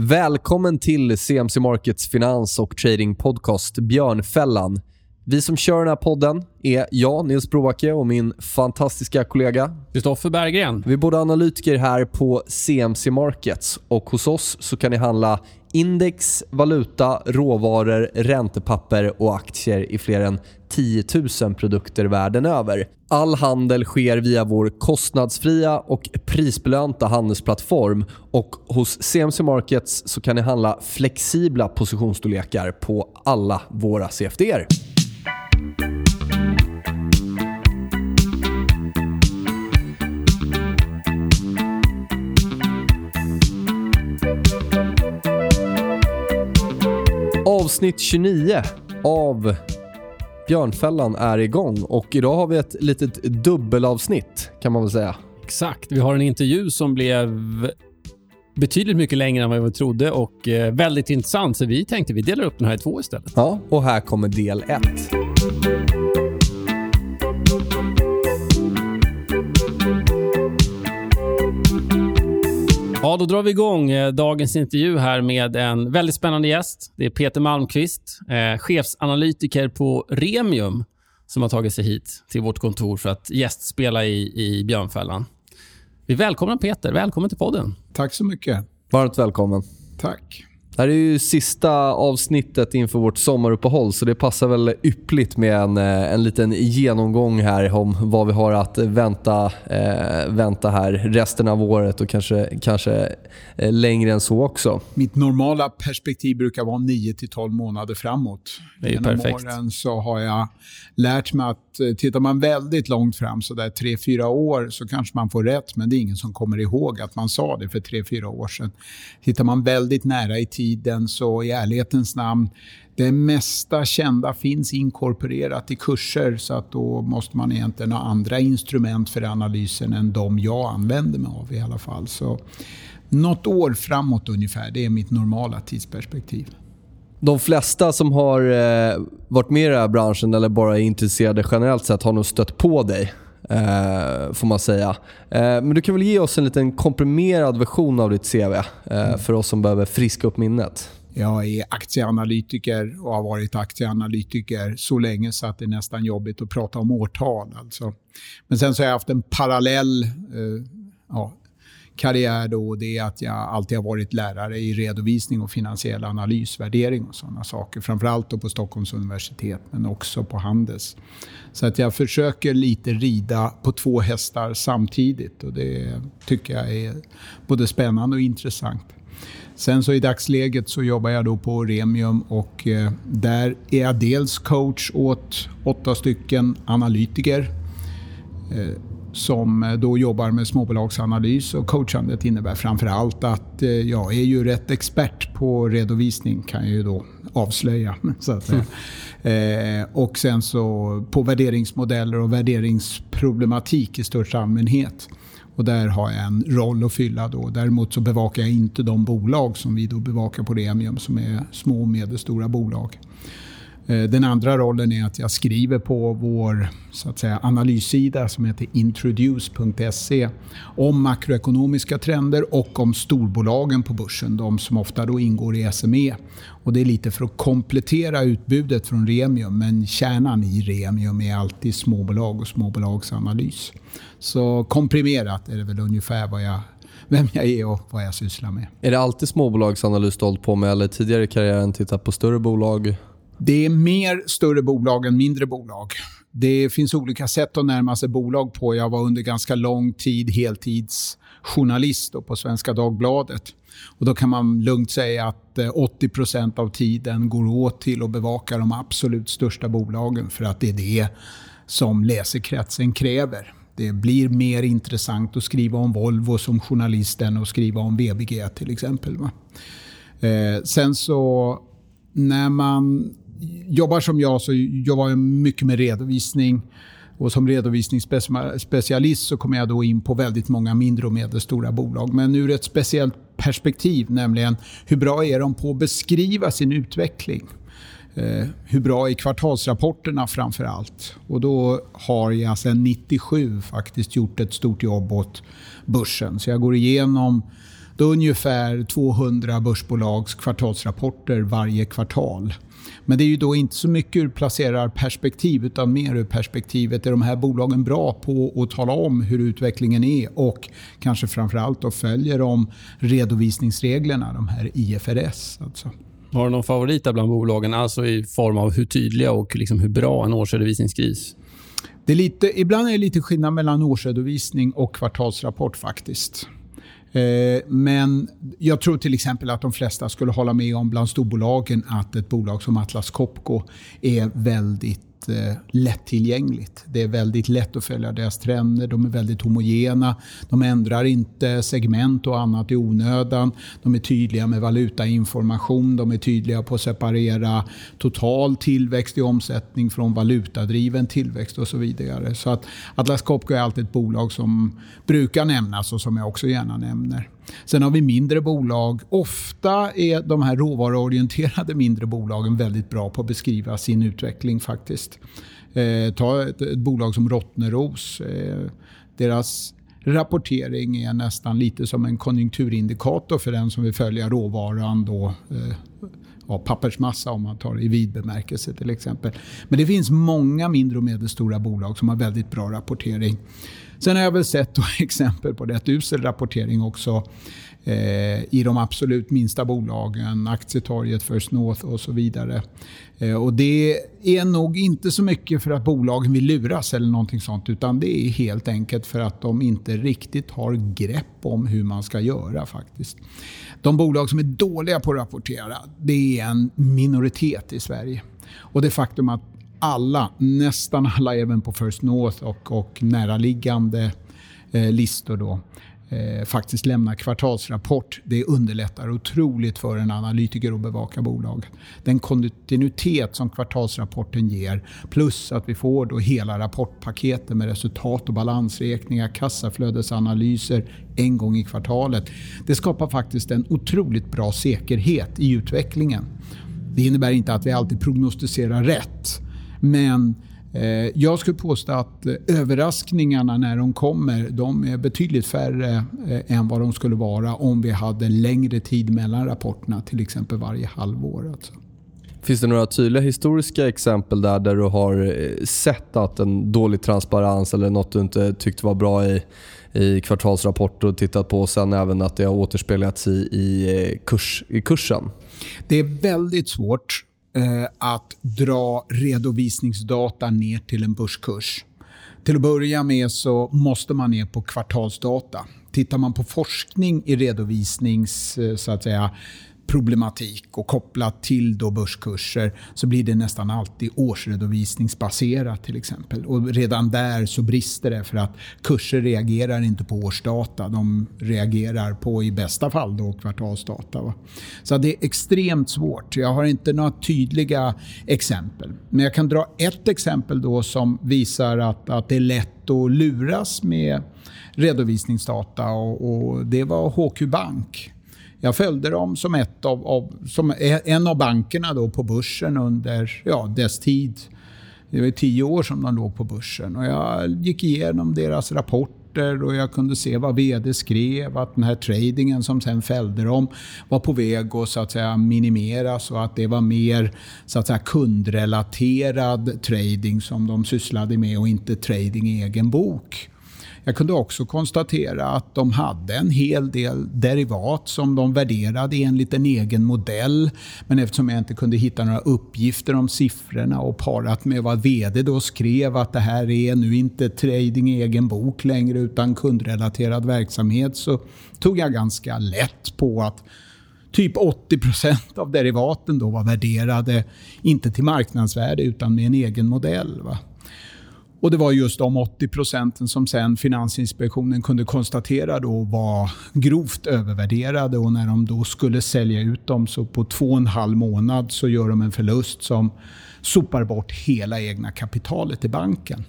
Välkommen till CMC Markets finans och trading podcast Björnfällan. Vi som kör den här podden är jag, Nils Brovacke och min fantastiska kollega Kristoffer Berggren. Vi är båda analytiker här på CMC Markets och hos oss så kan ni handla index, valuta, råvaror, räntepapper och aktier i fler än 10 000 produkter världen över. All handel sker via vår kostnadsfria och prisbelönta handelsplattform och hos CMC Markets så kan ni handla flexibla positionsstorlekar på alla våra CFDer. Avsnitt 29 av Björnfällan är igång och idag har vi ett litet dubbelavsnitt kan man väl säga. Exakt. Vi har en intervju som blev betydligt mycket längre än vad vi trodde och eh, väldigt intressant. Så vi tänkte vi delar upp den här i två istället. Ja, och här kommer del 1. Ja, då drar vi igång eh, dagens intervju här med en väldigt spännande gäst. Det är Peter Malmqvist, eh, chefsanalytiker på Remium som har tagit sig hit till vårt kontor för att gästspela i, i Björnfällan. Vi välkomnar Peter. Välkommen till podden. Tack så mycket. Varmt välkommen. Tack. Det här är ju sista avsnittet inför vårt sommaruppehåll så det passar väl yppligt med en, eh, en liten genomgång här om vad vi har att vänta, eh, vänta här resten av året och kanske, kanske eh, längre än så också. Mitt normala perspektiv brukar vara 9 12 månader framåt. Det är Genom perfekt. åren så har jag lärt mig att Eh, tittar man väldigt långt fram, så där 3-4 år, så kanske man får rätt, men det är ingen som kommer ihåg att man sa det för 3-4 år sedan. Tittar man väldigt nära i tiden, så i ärlighetens namn, det mesta kända finns inkorporerat i kurser, så att då måste man egentligen ha andra instrument för analysen än de jag använder mig av i alla fall. Så något år framåt ungefär, det är mitt normala tidsperspektiv. De flesta som har eh, varit med i den här branschen eller bara är intresserade generellt sett har nog stött på dig. Eh, får man säga. Eh, men du kan väl ge oss en liten komprimerad version av ditt CV eh, för oss som behöver friska upp minnet. Jag är aktieanalytiker och har varit aktieanalytiker så länge så att det är nästan jobbigt att prata om årtal. Alltså. Men sen så har jag haft en parallell eh, ja, karriär då, det är att jag alltid har varit lärare i redovisning och finansiell analys, värdering och sådana saker. Framförallt då på Stockholms universitet, men också på Handels. Så att jag försöker lite rida på två hästar samtidigt och det tycker jag är både spännande och intressant. Sen så i dagsläget så jobbar jag då på Remium och eh, där är jag dels coach åt åtta stycken analytiker eh, som eh, då jobbar med småbolagsanalys och coachandet innebär framför allt att eh, jag är ju rätt expert på redovisning kan jag ju då avslöja. Så att säga. Eh, och sen så på värderingsmodeller och värderingsproblematik i största allmänhet. Och där har jag en roll att fylla. Då. Däremot så bevakar jag inte de bolag som vi då bevakar på Remium som är små och medelstora bolag. Eh, den andra rollen är att jag skriver på vår så att säga, analyssida som heter introduce.se om makroekonomiska trender och om storbolagen på börsen, de som ofta då ingår i SME. Och det är lite för att komplettera utbudet från Remium, men kärnan i Remium är alltid småbolag och småbolagsanalys. Så komprimerat är det väl ungefär vad jag, vem jag är och vad jag sysslar med. Är det alltid småbolagsanalys du hållit på med eller tidigare i karriären tittat på större bolag? Det är mer större bolag än mindre bolag. Det finns olika sätt att närma sig bolag på. Jag var under ganska lång tid heltidsjournalist på Svenska Dagbladet. Och då kan man lugnt säga att eh, 80% av tiden går åt till att bevaka de absolut största bolagen för att det är det som läsekretsen kräver. Det blir mer intressant att skriva om Volvo som journalist än att skriva om VBG till exempel. Eh, sen så när man jobbar som jag så jobbar jag mycket med redovisning. Och som redovisningsspecialist så kommer jag då in på väldigt många mindre och medelstora bolag. Men ur ett speciellt perspektiv, nämligen hur bra är de på att beskriva sin utveckling? Eh, hur bra är kvartalsrapporterna framför allt? Och då har jag sedan 97 faktiskt gjort ett stort jobb åt börsen. Så jag går igenom Då ungefär 200 börsbolags kvartalsrapporter varje kvartal. Men det är ju då inte så mycket ur placerarperspektiv utan mer ur perspektivet är de här bolagen bra på att tala om hur utvecklingen är och kanske framförallt då följer de redovisningsreglerna, de här IFRS. Alltså. Har du någon favorit bland bolagen, alltså i form av hur tydliga och liksom hur bra en årsredovisning skrivs? Det är lite, ibland är det lite skillnad mellan årsredovisning och kvartalsrapport faktiskt. Eh, men jag tror till exempel att de flesta skulle hålla med om bland storbolagen att ett bolag som Atlas Copco är väldigt eh, lättillgängligt. Det är väldigt lätt att följa deras trender. De är väldigt homogena. De ändrar inte segment och annat i onödan. De är tydliga med valutainformation. De är tydliga på att separera total tillväxt i omsättning från valutadriven tillväxt och så vidare. Så att Atlas Copco är alltid ett bolag som brukar nämnas och som jag också gärna nämner. Sen har vi mindre bolag. Ofta är de här råvaruorienterade mindre bolagen väldigt bra på att beskriva sin utveckling faktiskt. Eh, ta ett, ett, bolag som Rottneros. Eh, deras rapportering är nästan lite som en konjunkturindikator för den som vill följa råvaran. Då, eh, ja, pappersmassa om man tar det i vid bemärkelse till exempel. Men det finns många mindre och medelstora bolag som har väldigt bra rapportering. Sen har jag väl sett exempel på rätt usel rapportering också eh, i de absolut minsta bolagen, Aktietorget, First North och så vidare. Eh, och det är nog inte så mycket för att bolagen vill luras eller någonting sånt utan det är helt enkelt för att de inte riktigt har grepp om hur man ska göra faktiskt. De bolag som är dåliga på att rapportera, det är en minoritet i Sverige. Och det faktum att alla, nästan alla även på First North och, och näraliggande eh, listor då, eh, faktiskt lämnar kvartalsrapport. Det underlättar otroligt för en analytiker att bevaka bolaget. Den kontinuitet som kvartalsrapporten ger plus att vi får då hela rapportpaketet med resultat och balansräkningar, kassaflödesanalyser en gång i kvartalet. Det skapar faktiskt en otroligt bra säkerhet i utvecklingen. Det innebär inte att vi alltid prognostiserar rätt. Men eh, jag skulle påstå att eh, överraskningarna när de kommer de är betydligt färre eh, än vad de skulle vara om vi hade längre tid mellan rapporterna, till exempel varje halvår. Alltså. Finns det några tydliga historiska exempel där, där du har sett att en dålig transparens eller något du inte tyckte var bra i, i kvartalsrapporter och tittat på och sen även att det har återspeglats i, i, kurs, i kursen? Det är väldigt svårt Eh, att dra redovisningsdata ner till en börskurs. Till att börja med så måste man ner på kvartalsdata. Tittar man på forskning i redovisnings eh, så att säga, problematik och kopplat till då börskurser så blir det nästan alltid årsredovisningsbaserat till exempel. Och redan där så brister det för att kurser reagerar inte på årsdata. De reagerar på i bästa fall då kvartalsdata. Va? Så det är extremt svårt. Jag har inte några tydliga exempel. Men jag kan dra ett exempel då som visar att, att det är lätt att luras med redovisningsdata och, och det var HQ Bank jag följde dem som, ett av, av, som e, en av bankerna då på börsen under ja, dess tid. Det var tio år som de låg på börsen. Och jag gick igenom deras rapporter och jag kunde se vad VD skrev, att den här tradingen som sen fällde dem var på väg att så att säga, minimeras och att det var mer så att säga, kundrelaterad trading som de sysslade med och inte trading i egen bok. Jag kunde också konstatera att de hade en hel del derivat som de värderade enligt en egen modell. Men eftersom jag inte kunde hitta några uppgifter om siffrorna och parat med vad VD då skrev att det här är nu inte trading i egen bok längre utan kundrelaterad verksamhet så tog jag ganska lätt på att typ 80% av derivaten då var värderade, inte till marknadsvärde utan med en egen modell. Va? Och Det var just de 80 procenten som sen Finansinspektionen kunde konstatera då var grovt övervärderade. och När de då skulle sälja ut dem så på två och en halv månad så gör de en förlust som sopar bort hela egna kapitalet i banken.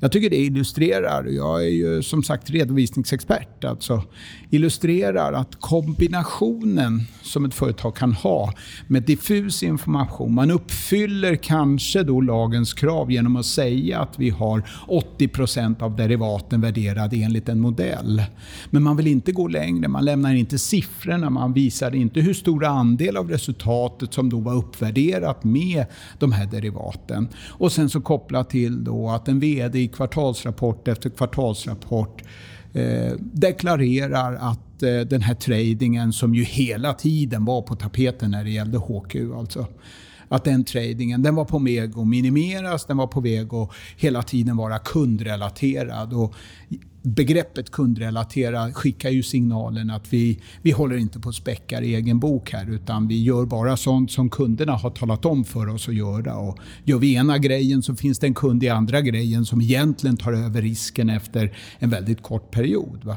Jag tycker det illustrerar, jag är ju som sagt redovisningsexpert, alltså illustrerar att kombinationen som ett företag kan ha med diffus information, man uppfyller kanske då lagens krav genom att säga att vi har 80% av derivaten värderade enligt en modell. Men man vill inte gå längre, man lämnar inte siffrorna, man visar inte hur stor andel av resultatet som då var uppvärderat med de här derivaten. Och sen så kopplat till då att en VD i kvartalsrapport efter kvartalsrapport eh, deklarerar att eh, den här tradingen som ju hela tiden var på tapeten när det gällde HQ, alltså att den tradingen den var på väg att minimeras, den var på väg att hela tiden vara kundrelaterad. Och begreppet kundrelatera skickar ju signalen att vi, vi håller inte på att späcka i egen bok här utan vi gör bara sånt som kunderna har talat om för oss att göra. Och gör vi ena grejen så finns det en kund i andra grejen som egentligen tar över risken efter en väldigt kort period. Va?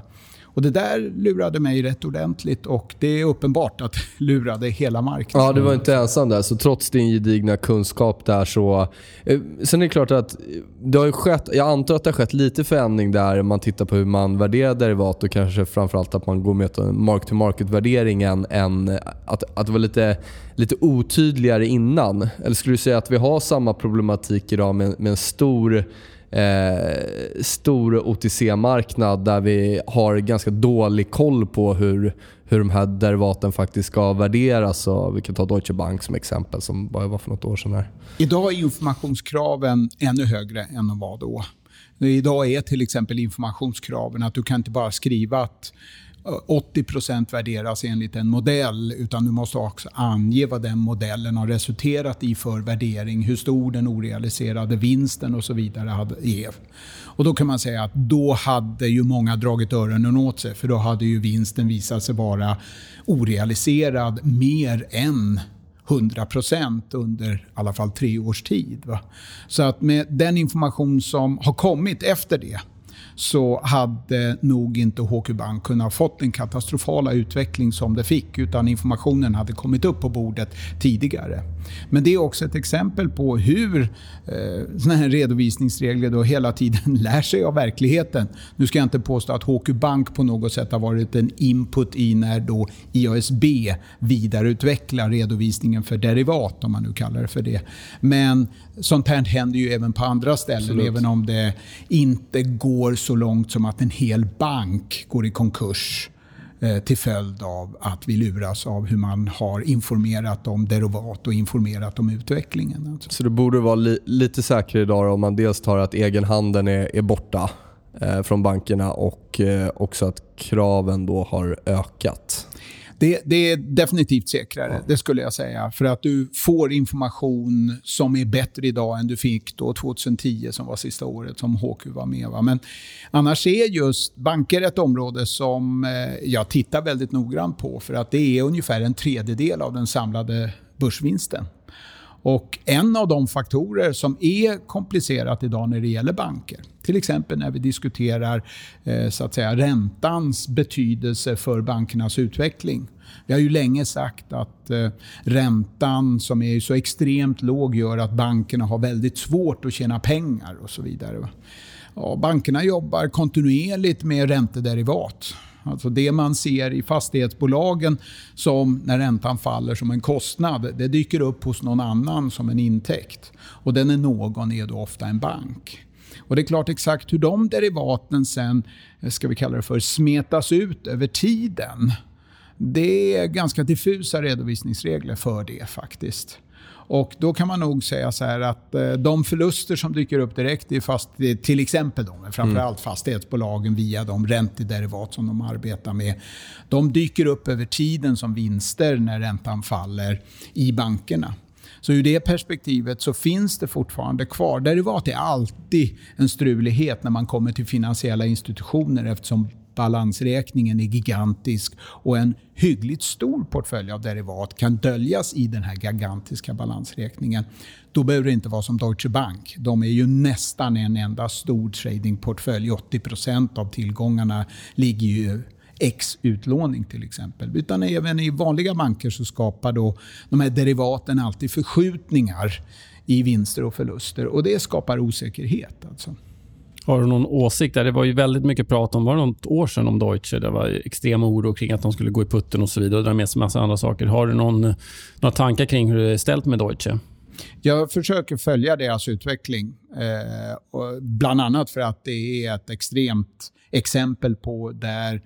Och det där lurade mig rätt ordentligt och det är uppenbart att det lurade hela marknaden. Ja, du var inte ensam där. Så trots din gedigna kunskap där så... Eh, sen är det klart att det har skett, jag antar att det har skett lite förändring där om man tittar på hur man värderar derivat och kanske framförallt att man går med en mark-to-market-värdering än, än att, att det var lite, lite otydligare innan. Eller skulle du säga att vi har samma problematik idag med, med en stor eh, stor OTC-marknad där vi har ganska dålig koll på hur, hur de här derivaten faktiskt ska värderas. Och vi kan ta Deutsche Bank som exempel som bara var för något år sedan. Här. Idag är informationskraven ännu högre än de var då. Idag är till exempel informationskraven att du kan inte bara skriva att Eh, 80 procent värderas enligt en modell utan du måste också ange vad den modellen har resulterat i för värdering, hur stor den orealiserade vinsten och så vidare är. Och då kan man säga att då hade ju många dragit öronen åt sig för då hade ju vinsten visat sig vara orealiserad mer än 100 procent under i alla fall tre års tid. Va? Så att med den information som har kommit efter det så hade nog inte HQ Bank kunnat fått den katastrofala utveckling som det fick utan informationen hade kommit upp på bordet tidigare. Men det är också ett exempel på hur eh, såna här redovisningsregler då hela tiden lär sig av verkligheten. Nu ska jag inte påstå att HQ Bank på något sätt har varit en input i när då IASB vidareutvecklar redovisningen för derivat, om man nu kallar det för det. Men sånt här händer ju även på andra ställen, Absolut. även om det inte går så långt som att en hel bank går i konkurs Eh, till följd av att vi luras av hur man har informerat om derivat och informerat om utvecklingen. Alltså. Så det borde vara li lite säkrare idag om man dels tar att egenhandeln är, är borta eh, från bankerna och eh, också att kraven då har ökat. Det, det, är definitivt säkrare, det skulle jag säga. För att du får information som är bättre idag än du fick då 2010 som var sista året som HQ var med. Va? Men annars är just banker ett område som eh, jag tittar väldigt noggrant på för att det är ungefär en tredjedel av den samlade börsvinsten. Och en av de faktorer som är komplicerat idag när det gäller banker, till exempel när vi diskuterar eh, så att säga, räntans betydelse för bankernas utveckling. Vi har ju länge sagt att eh, räntan som är så extremt låg gör att bankerna har väldigt svårt att tjäna pengar och så vidare. Ja, bankerna jobbar kontinuerligt med räntederivat. Alltså det man ser i fastighetsbolagen som när räntan faller som en kostnad, det dyker upp hos någon annan som en intäkt. Och den är någon är då ofta en bank. Och det är klart exakt hur de derivaten sen, eh, ska vi kalla det för, smetas ut över tiden. Det är ganska diffusa redovisningsregler för det faktiskt. Och Då kan man nog säga så här att eh, de förluster som dyker upp direkt i fast, till exempel då, framförallt mm. fastighetsbolagen via de räntederivat som de arbetar med. De dyker upp över tiden som vinster när räntan faller i bankerna. Så ur det perspektivet så finns det fortfarande kvar. Derivat är alltid en strulighet när man kommer till finansiella institutioner eftersom balansräkningen är gigantisk och en hyggligt stor portfölj av derivat kan döljas i den här gigantiska balansräkningen. Då behöver det inte vara som Deutsche Bank. De är ju nästan en enda stor tradingportfölj. 80 procent av tillgångarna ligger ju X utlåning till exempel. Utan även i vanliga banker så skapar då de här derivaten alltid förskjutningar i vinster och förluster. Och Det skapar osäkerhet. Alltså. Har du någon åsikt där? Det var ju väldigt mycket prat om, var det något år sedan om Deutsche? Det var extrem oro kring att de skulle gå i putten och så vidare och dra med sig massa andra saker. Har du någon, några tankar kring hur det är ställt med Deutsche? Jag försöker följa deras utveckling. Eh, bland annat för att det är ett extremt exempel på där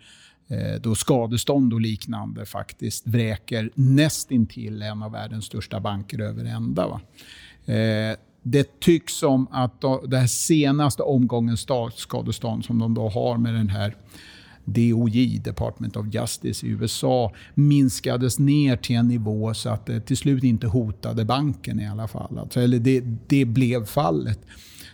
eh, då skadestånd och liknande faktiskt vräker nästintill en av världens största banker över ända. Va? Eh, det tycks som att den här senaste omgången statsskadestånd som de då har med den här DOJ, Department of Justice i USA, minskades ner till en nivå så att det till slut inte hotade banken i alla fall. Alltså, eller det, det blev fallet.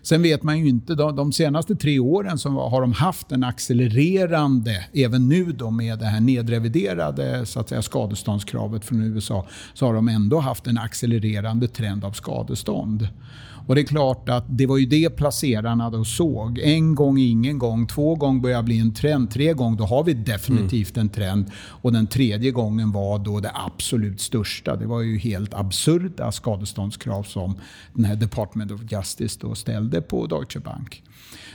Sen vet man ju inte, de, de senaste tre åren så har de haft en accelererande, även nu då med det här nedreviderade så att säga, skadeståndskravet från USA, så har de ändå haft en accelererande trend av skadestånd. Och det är klart att det var ju det placerarna då såg. En gång, ingen gång. Två gånger börjar bli en trend. Tre gånger, då har vi definitivt en trend. Och den tredje gången var då det absolut största. Det var ju helt absurda skadeståndskrav som den här Department of Justice då ställde på Deutsche Bank.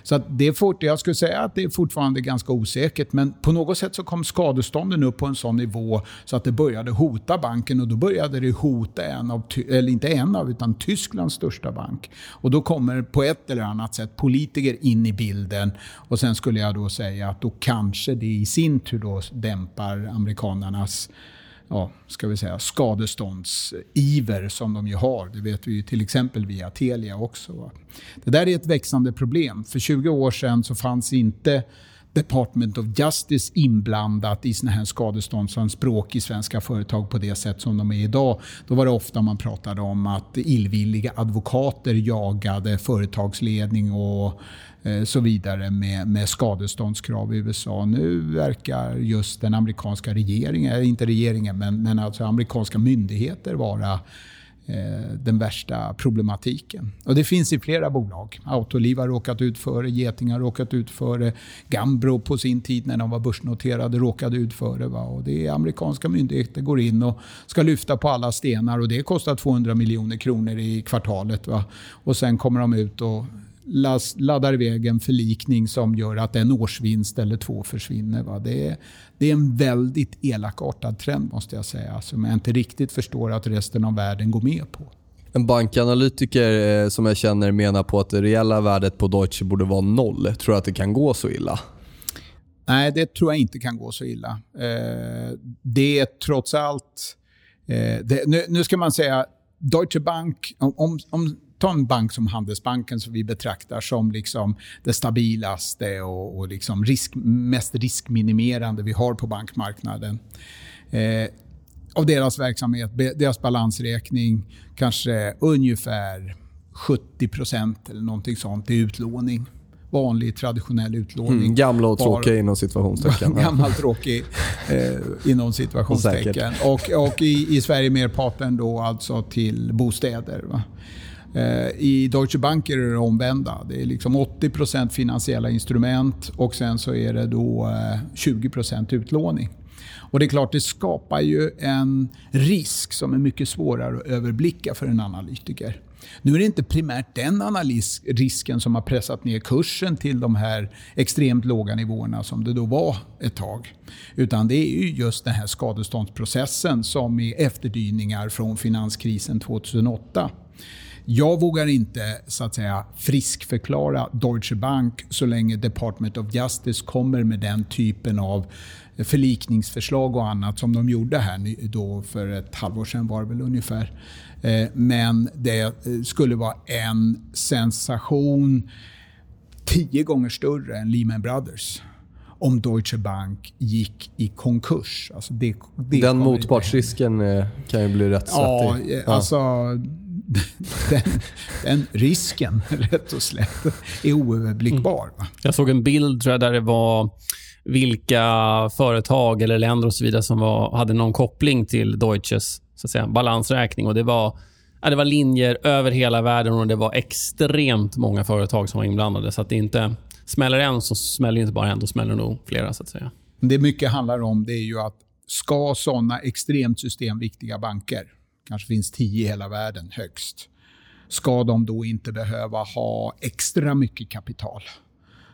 Så att det är fort, jag skulle säga att det är fortfarande ganska osäkert, men på något sätt så kom skadestånden upp på en sån nivå så att det började hota banken och då började det hota en av, eller inte en av, utan Tysklands största bank. Och då kommer på ett eller annat sätt politiker in i bilden och sen skulle jag då säga att då kanske det i sin tur då dämpar amerikanernas ja, ska vi säga, skadeståndsiver som de ju har. Det vet vi ju till exempel via Telia också. Det där är ett växande problem. För 20 år sedan så fanns inte Department of Justice inblandat i såna här skadeståndsanspråk i svenska företag på det sätt som de är idag. Då var det ofta man pratade om att illvilliga advokater jagade företagsledning och Eh, så vidare med, med skadeståndskrav i USA. Nu verkar just den amerikanska regeringen, eh, inte regeringen, men, men alltså amerikanska myndigheter vara eh, den värsta problematiken. Och det finns i flera bolag. Autoliv har råkat ut för det, Geting har råkat ut för det, Gambro på sin tid när de var börsnoterade råkade ut för det. Va? Och det är amerikanska myndigheter går in och ska lyfta på alla stenar och det kostar 200 miljoner kronor i kvartalet. Va? Och sen kommer de ut och laddar iväg en förlikning som gör att en årsvinst eller två försvinner. Va? Det, är, det är en väldigt elakartad trend måste jag säga som jag inte riktigt förstår att resten av världen går med på. En bankanalytiker eh, som jag känner menar på att det reella värdet på Deutsche borde vara noll. Tror du att det kan gå så illa? Nej, det tror jag inte kan gå så illa. Eh, det är trots allt... Eh, det, nu, nu, ska man säga Deutsche Bank, om, om, om ta en bank som Handelsbanken som vi betraktar som liksom det stabilaste och, och liksom risk, mest riskminimerande vi har på bankmarknaden. Eh, av deras verksamhet, deras balansräkning, kanske ungefär 70% eller någonting sånt är utlåning. Vanlig traditionell utlåning. Mm, gamla och tråkiga inom situationstecken. Gammal tråkig eh, inom situationstecken. Och, och i, i Sverige merparten då alltså till bostäder. Va? Eh, I Deutsche Bank är det det omvända. Det är liksom 80% finansiella instrument och sen så är det då eh, 20 utlåning. Och det är klart, det skapar ju en risk som är mycket svårare att överblicka för en analytiker. Nu är det inte primärt den analys risken som har pressat ner kursen till de här extremt låga nivåerna som det då var ett tag. Utan det är ju just den här skadeståndsprocessen som är efterdyningar från finanskrisen 2008. Jag vågar inte så att säga friskförklara Deutsche Bank så länge Department of Justice kommer med den typen av förlikningsförslag och annat som de gjorde här då för ett halvår sedan var det väl ungefär. Eh, men det eh, skulle vara en sensation tio gånger större än Lehman Brothers om Deutsche Bank gick i konkurs. Alltså det, det Den motpartsrisken eh, kan ju bli rätt svettig. Ja, alltså den, den, risken, rätt och slätt, är oöverblickbar. Mm. Jag såg en bild tror jag, där det var vilka företag eller länder och så vidare som var, hade någon koppling till Deutsches så att säga, balansräkning. Och det var, ja, det var linjer över hela världen och det var extremt många företag som var inblandade. Så att det inte smäller en så smäller inte bara en, då smäller nog flera. så att säga. Det mycket handlar om det är ju att ska såna extremt systemviktiga banker kanske finns tio i hela världen högst. Ska de då inte behöva ha extra mycket kapital?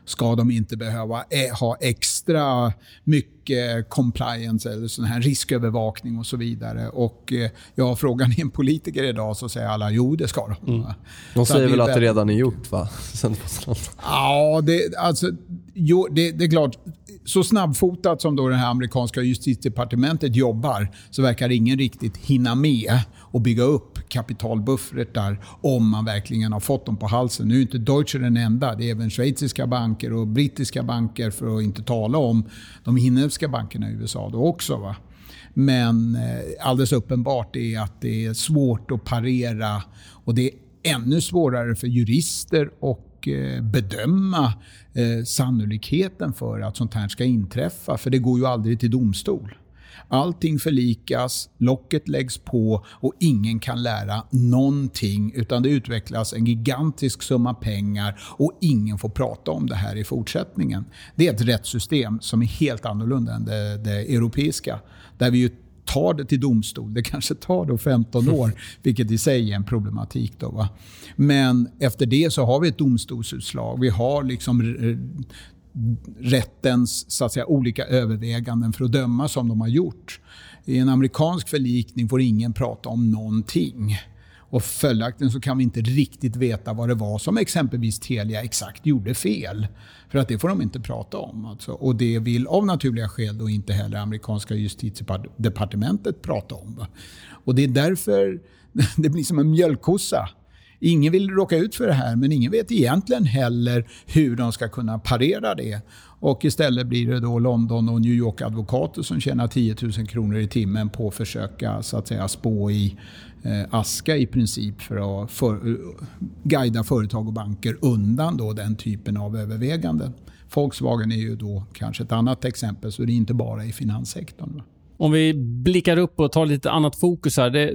ska de inte behöva ha extra mycket compliance eller sån här riskövervakning och så vidare. Och eh, ja, frågan är en politiker idag så säger alla jo, det ska de. Mm. De säger väl att det redan är gjort va? ja, det, alltså, jo, det, det är klart så snabbfotat som då det här amerikanska justitiedepartementet jobbar så verkar ingen riktigt hinna med att bygga upp kapitalbuffertar om man verkligen har fått dem på halsen. Nu är inte Deutsche den enda. Det är även schweiziska banker och brittiska banker för att inte tala om de inhemska bankerna i USA då också. Va? Men eh, alldeles uppenbart är att det är svårt att parera och det är ännu svårare för jurister och och eh, bedöma eh, sannolikheten för att sånt här ska inträffa. För det går ju aldrig till domstol. Allting förlikas, locket läggs på och ingen kan lära någonting. Utan det utvecklas en gigantisk summa pengar och ingen får prata om det här i fortsättningen. Det är ett rättssystem som är helt annorlunda än det, det europeiska. Där vi ju tar det till domstol. Det kanske tar då 15 år, vilket i sig är en problematik. Då, va? Men efter det så har vi ett domstolsutslag. Vi har liksom rättens så att säga, olika överväganden för att döma som de har gjort. I en amerikansk förlikning får ingen prata om någonting. Och följaktligen så kan vi inte riktigt veta vad det var som exempelvis Telia exakt gjorde fel. För att det får de inte prata om. Alltså. Och det vill av naturliga skäl då inte heller amerikanska justitiedepartementet prata om. Och det är därför det blir som en mjölkkossa. Ingen vill råka ut för det här, men ingen vet egentligen heller hur de ska kunna parera det. Och istället blir det då London och New York-advokater som tjänar 10 000 kronor i timmen på att försöka så att säga, spå i eh, aska i princip för att för, guida företag och banker undan då den typen av överväganden. Volkswagen är ju då kanske ett annat exempel, så det är inte bara i finanssektorn. Om vi blickar upp och tar lite annat fokus här. Det,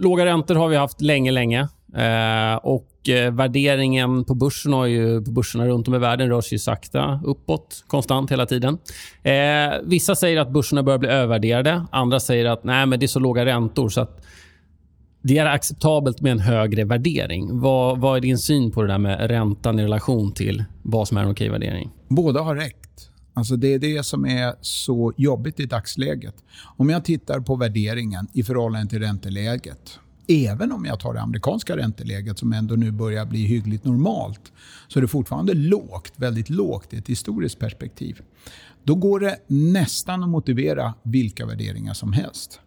låga räntor har vi haft länge, länge. Eh, och eh, värderingen på börsen har ju, på börserna runt om i världen rör sig sakta uppåt konstant hela tiden. Eh, vissa säger att börserna börjar bli övervärderade. Andra säger att nej, men det är så låga räntor så att det är acceptabelt med en högre värdering. Vad, vad är din syn på det där med räntan i relation till vad som är en okej värdering? Båda har räckt. Alltså det är det som är så jobbigt i dagsläget. Om jag tittar på värderingen i förhållande till ränteläget Även om jag tar det amerikanska ränteläget som ändå nu börjar bli hyggligt normalt så är det fortfarande lågt, väldigt lågt i ett historiskt perspektiv. Då går det nästan att motivera vilka värderingar som helst.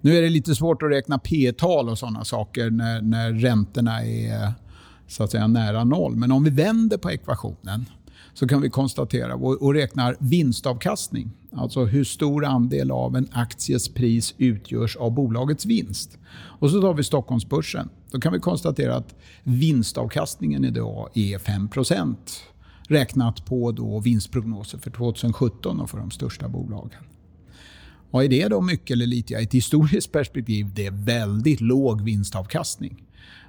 Nu är det lite svårt att räkna P-tal och sådana saker när, när räntorna är så att säga nära noll. Men om vi vänder på ekvationen så kan vi konstatera och, och räknar vinstavkastning. Alltså hur stor andel av en akties pris utgörs av bolagets vinst. Och så tar vi Stockholmsbörsen. Då kan vi konstatera att vinstavkastningen idag är 5% räknat på då vinstprognoser för 2017 och för de största bolagen. Vad är det då mycket eller lite? I ett historiskt perspektiv det är väldigt låg vinstavkastning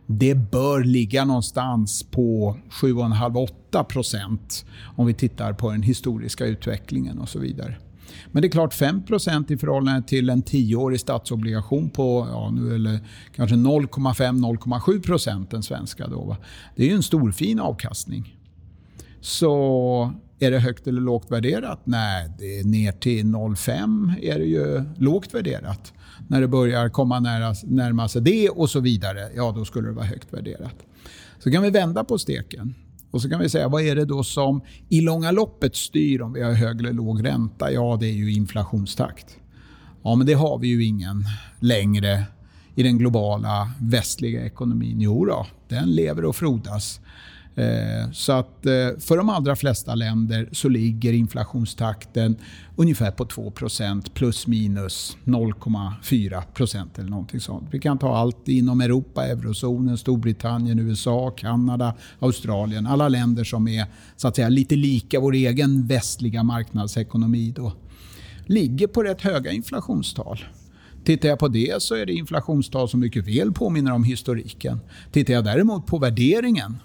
det bör ligga någonstans på 7,5-8 om vi tittar på den historiska utvecklingen och så vidare. Men det är klart 5% i förhållande till en 10-årig statsobligation på ja, nu eller kanske 0,5-0,7% den svenska. Då, va? Det är ju en stor fin avkastning. Så är det högt eller lågt värderat? Nej, det är ner till 0,5 är det ju lågt värderat när det börjar komma nära, närma sig det och så vidare, ja då skulle det vara högt värderat. Så kan vi vända på steken. Och så kan vi säga, vad är det då som i långa loppet styr om vi har hög eller låg ränta? Ja, det är ju inflationstakt. Ja, men det har vi ju ingen längre i den globala västliga ekonomin. Jo då, den lever och frodas. Eh, så att eh, för de allra flesta länder så ligger inflationstakten ungefär på 2% plus minus 0,4% eller någonting sånt. Vi kan ta allt inom Europa, eurozonen, Storbritannien, USA, Kanada, Australien. Alla länder som är så att säga, lite lika vår egen västliga marknadsekonomi då, ligger på rätt höga inflationstal. Tittar jag på det så är det inflationstal som mycket väl påminner om historiken. Tittar jag däremot på värderingen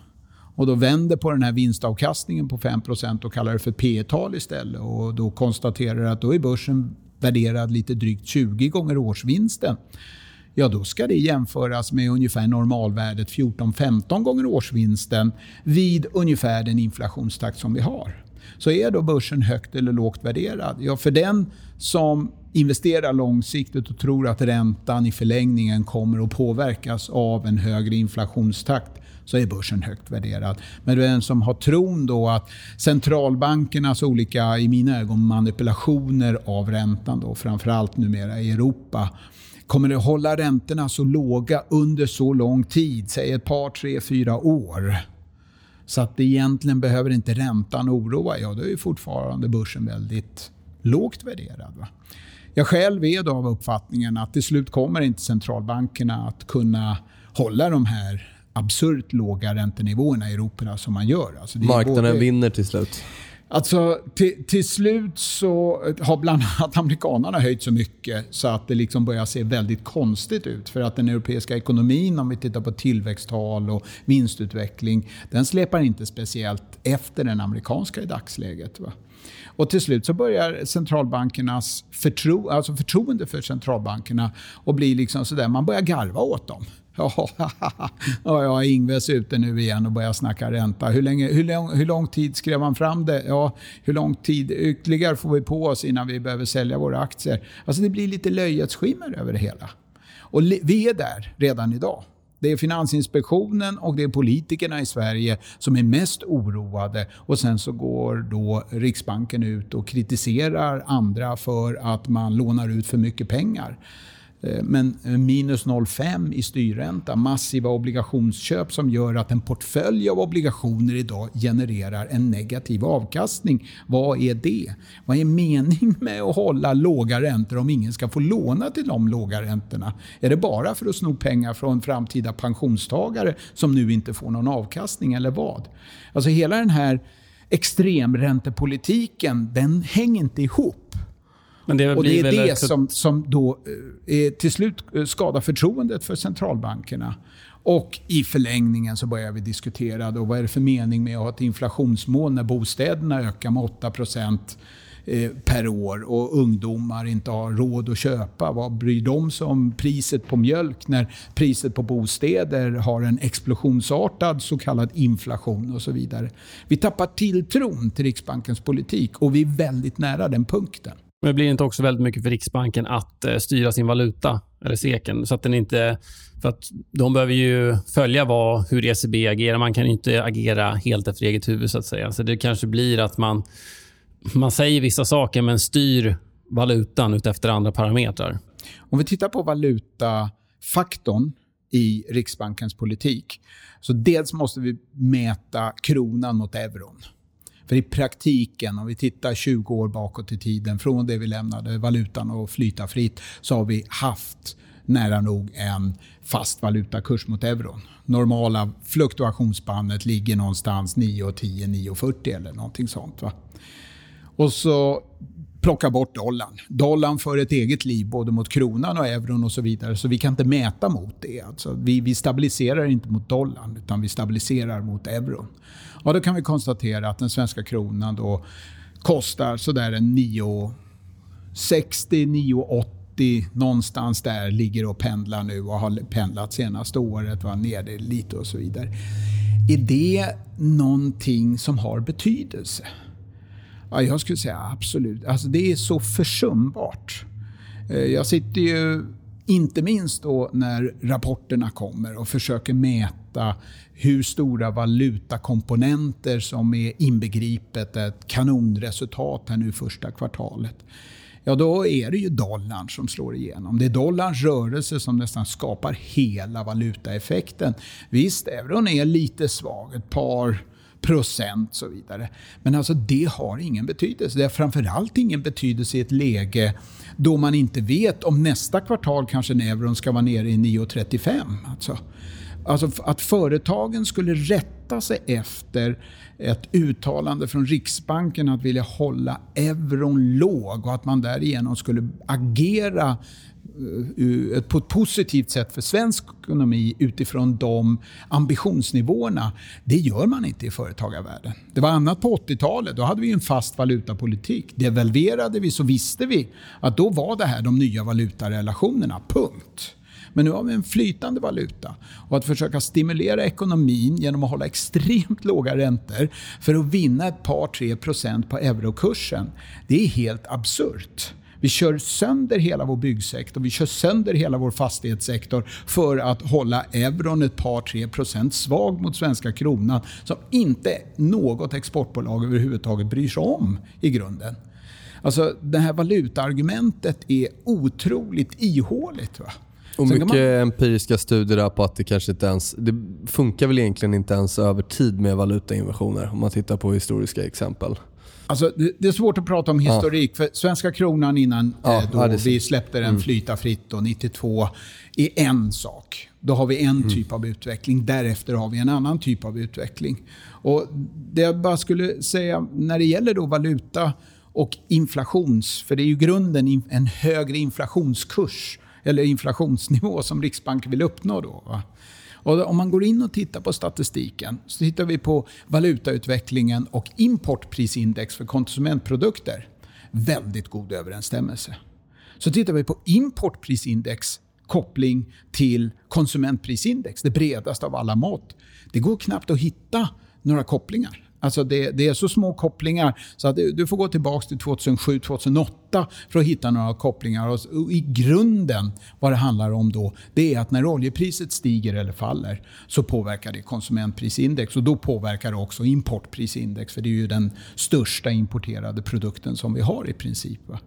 och då vänder på den här vinstavkastningen på 5% och kallar det för P tal istället. Och då konstaterar att då är börsen värderad lite drygt 20 gånger årsvinsten. ja då ska det jämföras med ungefär normalvärdet 14-15 gånger årsvinsten vid ungefär den inflationstakt som vi har. Så är då börsen högt eller lågt värderad? Ja, för den som investerar långsiktigt och tror att räntan i förlängningen kommer att påverkas av en högre inflationstakt så är börsen högt värderad. Men den som har tron då att centralbankernas olika, i mina ögon, manipulationer av räntan, då, framförallt numera i Europa, kommer det hålla räntorna så låga under så lång tid, säg ett par, tre, fyra år. Så att egentligen behöver inte räntan oroa, ja då är fortfarande börsen väldigt lågt värderad. Va? Jag själv är då av uppfattningen att till slut kommer inte centralbankerna att kunna hålla de här absurt låga räntenivåerna i Europa som man gör. Alltså Marknaden både... vinner till slut? Alltså, till, till, slut så har bland annat amerikanerna höjt så mycket så att det liksom börjar se väldigt konstigt ut. För att den europeiska ekonomin, om vi tittar på tillväxttal och vinstutveckling, den släpar inte speciellt efter den amerikanska i dagsläget. Va? Och till slut så börjar centralbankernas förtro, alltså förtroende för centralbankerna att bli liksom sådär, man börjar garva åt dem. Ja, ja, Ingves ute nu igen och börjar snacka ränta. Hur, länge, hur, lång, hur lång tid skrev han fram det? Ja, hur lång tid ytterligare får vi på oss innan vi behöver sälja våra aktier? Alltså det blir lite löjets skimmer över det hela. Och vi är där redan idag. Det är Finansinspektionen och det är politikerna i Sverige som är mest oroade. Och Sen så går då Riksbanken ut och kritiserar andra för att man lånar ut för mycket pengar. Eh, men eh, minus 0,5 i styrränta, massiva obligationsköp som gör att en portfölj av obligationer idag genererar en negativ avkastning. Vad är det? Vad är meningen med att hålla låga räntor om ingen ska få låna till de låga räntorna? Är det bara för att sno pengar från framtida pensionstagare som nu inte får någon avkastning eller vad? Alltså hela den här extremräntepolitiken, den hänger inte ihop. Men det och det är det som, som då eh, till slut eh, skadar förtroendet för centralbankerna. Och i förlängningen så börjar vi diskutera då, vad är det för mening med att ha ett inflationsmål när bostäderna ökar med 8 eh, per år och ungdomar inte har råd att köpa. Vad bryr de sig om priset på mjölk när priset på bostäder har en explosionsartad så kallad inflation och så vidare. Vi tappar tilltron till Riksbankens politik och vi är väldigt nära den punkten. Men det blir inte också väldigt mycket för Riksbanken att eh, styra sin valuta, eller seken, så att den inte... För att de behöver ju följa vad, hur ECB agerar. Man kan inte agera helt efter eget huvud, så att säga. Så det kanske blir att man, man säger vissa saker, men styr valutan utefter andra parametrar. Om vi tittar på valutafaktorn i Riksbankens politik. Så dels måste vi mäta kronan mot euron. För i praktiken, om vi tittar 20 år bakåt i tiden, från det vi lämnade valutan och flyta fritt, så har vi haft nära nog en fast valutakurs mot euron. Normala fluktuationsspannet ligger någonstans 9,10, 9,40 eller någonting sånt. Va? Och så plocka bort dollarn. Dollarn för ett eget liv både mot kronan och euron och så vidare. Så vi kan inte mäta mot det. Alltså, vi, vi stabiliserar inte mot dollarn utan vi stabiliserar mot euron. Ja, då kan vi konstatera att den svenska kronan då kostar sådär en 9,60, 9,80 någonstans där ligger och pendlar nu och har pendlat senaste året, var nere lite och så vidare. Är det någonting som har betydelse? Ja, jag skulle säga absolut. Alltså det är så försumbart. Eh, jag sitter ju, inte minst då när rapporterna kommer och försöker mäta hur stora valutakomponenter som är inbegripet ett kanonresultat här nu första kvartalet. Ja, då är det ju dollarn som slår igenom. Det är dollarns rörelse som nästan skapar hela valutaeffekten. Visst, euron är lite svag, ett par procent och så vidare. Men alltså det har ingen betydelse. Det har framförallt ingen betydelse i ett läge då man inte vet om nästa kvartal kanske euron ska vara nere i 9,35. Alltså. Alltså att företagen skulle rätta sig efter ett uttalande från Riksbanken att vilja hålla euron låg och att man därigenom skulle agera Eh, på ett positivt sätt för svensk ekonomi utifrån de ambitionsnivåerna. Det gör man inte i företagarvärlden. Det var annat på 80-talet. Då hade vi en fast valutapolitik. Devalverade vi så visste vi att då var det här de nya valutarelationerna. Punkt. Men nu har vi en flytande valuta. Och att försöka stimulera ekonomin genom att hålla extremt låga räntor för att vinna ett par, tre procent på eurokursen, det är helt absurt. Vi kör sönder hela vår byggsektor, vi kör sönder hela vår fastighetssektor för att hålla euron ett par, tre procent svag mot svenska kronan som inte något exportbolag överhuvudtaget bryr sig om i grunden. Alltså det här valutaargumentet är otroligt ihåligt. Va? Och mycket man... empiriska studier på att det kanske inte ens... Det funkar väl egentligen inte ens över tid med valutainvasioner om man tittar på historiska exempel. Alltså, det, är svårt att prata om historik. Ja. För svenska kronan innan ja, eh, då vi släppte den mm. flyta fritt då, 92 är en sak. Då har vi en mm. typ av utveckling. Därefter har vi en annan typ av utveckling. Och Det jag bara skulle säga när det gäller då valuta och inflations... För det är ju grunden en högre inflationskurs eller inflationsnivå som Riksbanken vill uppnå. Då, va? Och om man går in och tittar på statistiken så tittar vi på valutautvecklingen och importprisindex för konsumentprodukter. Väldigt god överensstämmelse. Så tittar vi på importprisindex koppling till konsumentprisindex, det bredaste av alla mått. Det går knappt att hitta några kopplingar. Alltså det, det, är så små kopplingar så att du, får gå tillbaka till 2007-2008 för att hitta några kopplingar. Och I grunden, vad det handlar om då, det är att när oljepriset stiger eller faller så påverkar det konsumentprisindex och då påverkar det också importprisindex för det är ju den största importerade produkten som vi har i princip. Va?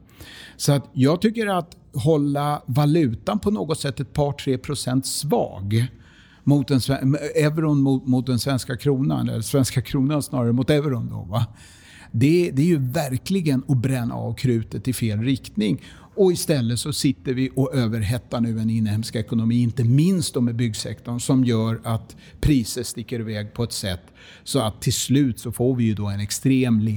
Så att jag tycker att hålla valutan på något sätt ett par, tre procent svag mot den, euron mot, mot den svenska kronan, eller svenska kronan snarare mot euron. Då, va? Det, det är ju verkligen att bränna av krutet i fel riktning. Och istället så sitter vi och överhettar nu en inhemsk ekonomi, inte minst med byggsektorn, som gör att priser sticker iväg på ett sätt så att till slut så får vi ju då en extrem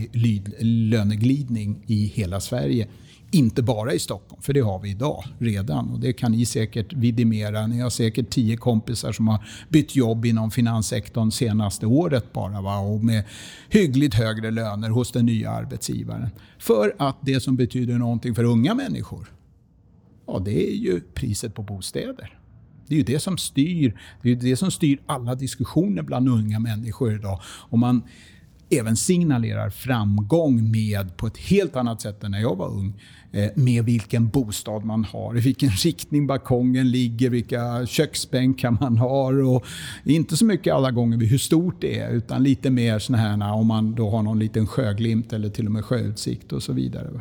löneglidning i hela Sverige. Inte bara i Stockholm, för det har vi idag redan. Och Det kan ni säkert vidimera. Ni har säkert tio kompisar som har bytt jobb inom finanssektorn senaste året bara. Va? Och med hyggligt högre löner hos den nya arbetsgivaren. För att det som betyder någonting för unga människor, ja, det är ju priset på bostäder. Det är ju det som styr, det är det som styr alla diskussioner bland unga människor idag. Och man även signalerar framgång med, på ett helt annat sätt än när jag var ung, eh, med vilken bostad man har, i vilken riktning balkongen ligger, vilka köksbänkar man har. Och inte så mycket alla gånger hur stort det är, utan lite mer såna här om man då har någon liten sjöglimt eller till och med sjöutsikt och så vidare.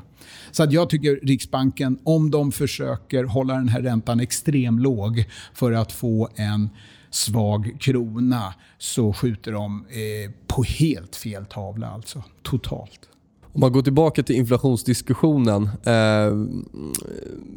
Så att jag tycker Riksbanken, om de försöker hålla den här räntan extremt låg för att få en svag krona så skjuter de eh, på helt fel tavla. Alltså. Totalt. Om man går tillbaka till inflationsdiskussionen. Eh,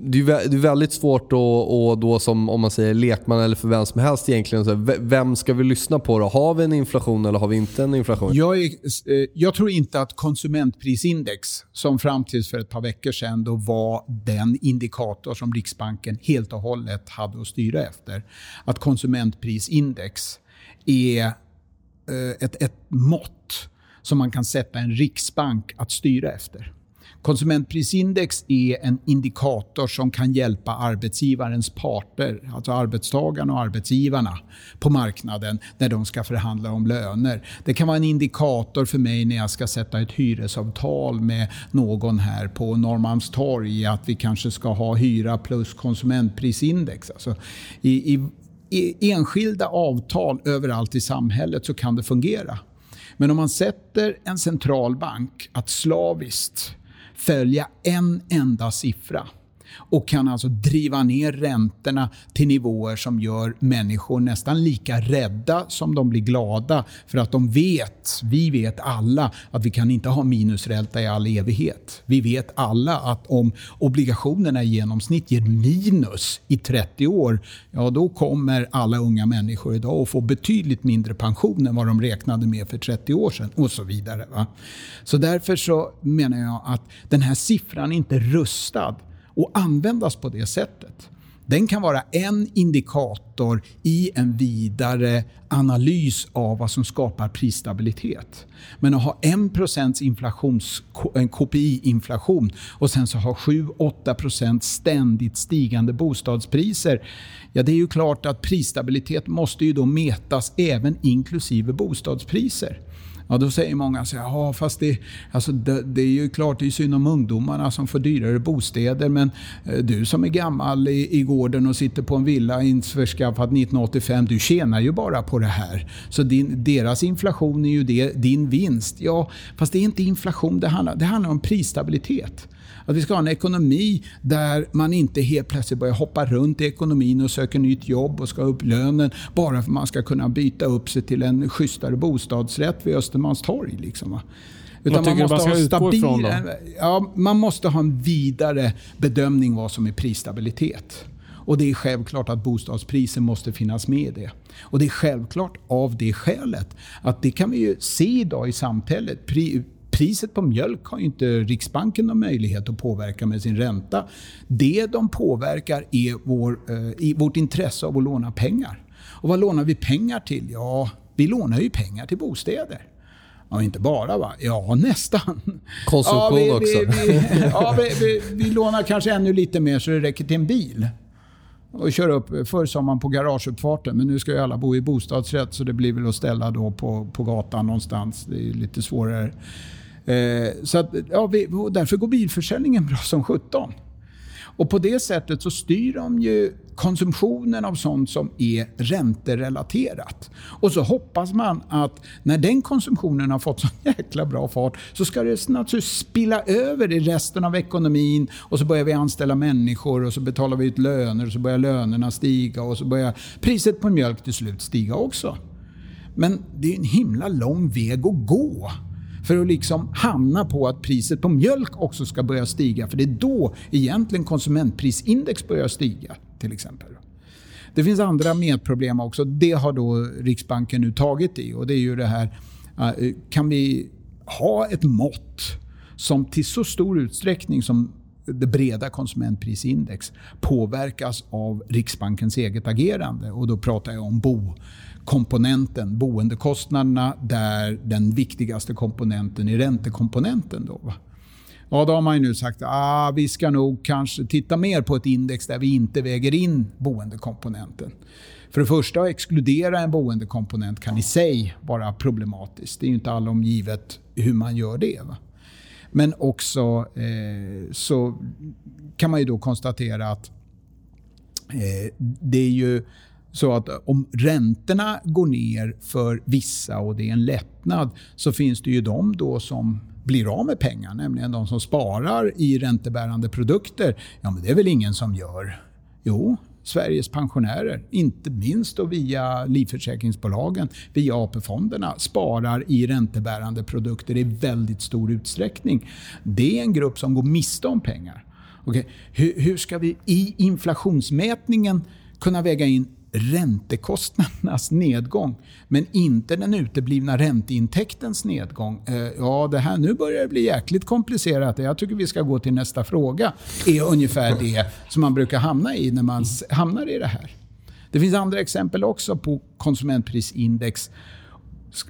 det, är, väldigt svårt att då som om man säger lekman eller för vem som helst egentligen. Så vem ska vi lyssna på då? Har vi en inflation eller har vi inte en inflation? Jag, är, eh, jag tror inte att konsumentprisindex, som fram tills för ett par veckor sedan då var den indikator som Riksbanken helt och hållet hade att styra efter. Att konsumentprisindex är eh, ett, ett mått som man kan sätta en riksbank att styra efter. Konsumentprisindex är en indikator som kan hjälpa arbetsgivarens parter, alltså arbetstagarna och arbetsgivarna på marknaden när de ska förhandla om löner. Det kan vara en indikator för mig när jag ska sätta ett hyresavtal med någon här på Norrmalmstorg att vi kanske ska ha hyra plus konsumentprisindex. Alltså i, i, i enskilda avtal överallt i samhället så kan det fungera. Men om man sätter en centralbank att slaviskt följa en enda siffra och kan alltså driva ner räntorna till nivåer som gör människor nästan lika rädda som de blir glada. För att de vet, vi vet alla, att vi kan inte ha minusränta i all evighet. Vi vet alla att om obligationerna i genomsnitt ger minus i 30 år, ja då kommer alla unga människor idag att få betydligt mindre pension än vad de räknade med för 30 år sedan och så vidare. Va? Så därför så menar jag att den här siffran är inte rustad och användas på det sättet. Den kan vara en indikator i en vidare analys av vad som skapar prisstabilitet. Men att ha 1% KPI-inflation och sen så ha 7-8% ständigt stigande bostadspriser. Ja, det är ju klart att prisstabilitet måste ju då mätas även inklusive bostadspriser. Ja, då säger många så ja fast det, alltså det, det, är ju klart det är synd om ungdomarna som får dyrare bostäder men eh, du som är gammal i, i gården och sitter på en villa införskaffad 1985, du tjänar ju bara på det här. Så din, deras inflation är ju det, din vinst. Ja, fast det är inte inflation det handlar, det handlar om prisstabilitet. Att vi ska ha en ekonomi där man inte helt plötsligt börjar hoppa runt i ekonomin och söker nytt jobb och ska upp lönen bara för att man ska kunna byta upp sig till en schysstare bostadsrätt vid Östermalmstorg. Liksom. Utan man måste man ska ha stabil, ifrån? Ja, man måste ha en vidare bedömning vad som är prisstabilitet. Och Det är självklart att bostadspriser måste finnas med i det. Och Det är självklart av det skälet att det kan vi ju se idag i samhället priset på mjölk har inte Riksbanken någon möjlighet att påverka med sin ränta. Det de påverkar är vår, eh, vårt intresse av att låna pengar. Och vad lånar vi pengar till? Ja, vi lånar ju pengar till bostäder. Ja, inte bara va? Ja, nästan. Konsumtion ja, vi, också. Vi, vi, ja, vi, vi, lånar kanske ännu lite mer så det räcker till en bil. Och köra upp. Förr sa man på garageuppfarten, men nu ska ju alla bo i bostadsrätt så det blir väl att ställa då på, på gatan någonstans. Det är lite svårare. Eh, så att, ja, vi, därför går bilförsäljningen bra som 17. Och på det sättet så styr de ju konsumtionen av sånt som är ränterelaterat. Och så hoppas man att när den konsumtionen har fått så jäkla bra fart så ska det naturligtvis spilla över i resten av ekonomin och så börjar vi anställa människor och så betalar vi ut löner och så börjar lönerna stiga och så börjar priset på mjölk till slut stiga också. Men det är en himla lång väg att gå för att liksom hamna på att priset på mjölk också ska börja stiga. För det är då egentligen konsumentprisindex börjar stiga till exempel. Det finns andra medproblem också. Det har då Riksbanken nu tagit i och det är ju det här, eh, kan vi ha ett mått som till så stor utsträckning som det breda konsumentprisindex påverkas av Riksbankens eget agerande. Och då pratar jag om bo komponenten, boendekostnaderna, där den viktigaste komponenten är räntekomponenten. Då, Ja, då har man nu sagt att ah, vi ska nog kanske titta mer på ett index där vi inte väger in boendekomponenten. För det första, att exkludera en boendekomponent kan i sig vara problematiskt. Det är ju inte allom givet hur man gör det. Va? Men också eh, så kan man ju då konstatera att eh, det är ju så att om räntorna går ner för vissa och det är en lättnad så finns det ju de då som blir av med pengar, nämligen de som sparar i räntebärande produkter. Ja, men det är väl ingen som gör? Jo, Sveriges pensionärer, inte minst då via livförsäkringsbolagen, via AP-fonderna, sparar i räntebärande produkter i väldigt stor utsträckning. Det är en grupp som går miste om pengar. Okay. Hur, hur ska vi i inflationsmätningen kunna väga in räntekostnadernas nedgång, men inte den uteblivna ränteintäktens nedgång. Eh, ja, det här, nu börjar det bli jäkligt komplicerat. Jag tycker vi ska gå till nästa fråga. är ungefär det som man brukar hamna i när man hamnar i det här. Det finns andra exempel också på konsumentprisindex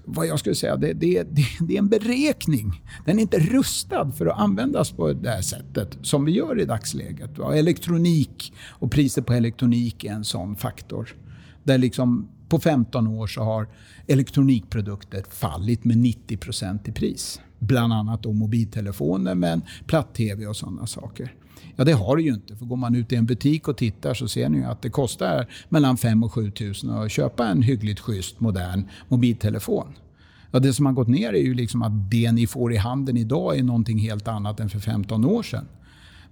vad jag skulle säga, det, det, det, det, är en beräkning. Den är inte rustad för att användas på det här sättet som vi gör i dagsläget. Va? Elektronik och priset på elektronik är en sån faktor. Där liksom på 15 år så har elektronikprodukter fallit med 90 procent i pris. Bland annat då mobiltelefoner, men platt-tv och sådana saker. Ja, det har det ju inte. För går man ut i en butik och tittar så ser ni ju att det kostar mellan 5 och 7 000 att köpa en hyggligt schysst modern mobiltelefon. Ja, det som har gått ner är ju liksom att det ni får i handen idag är någonting helt annat än för 15 år sedan.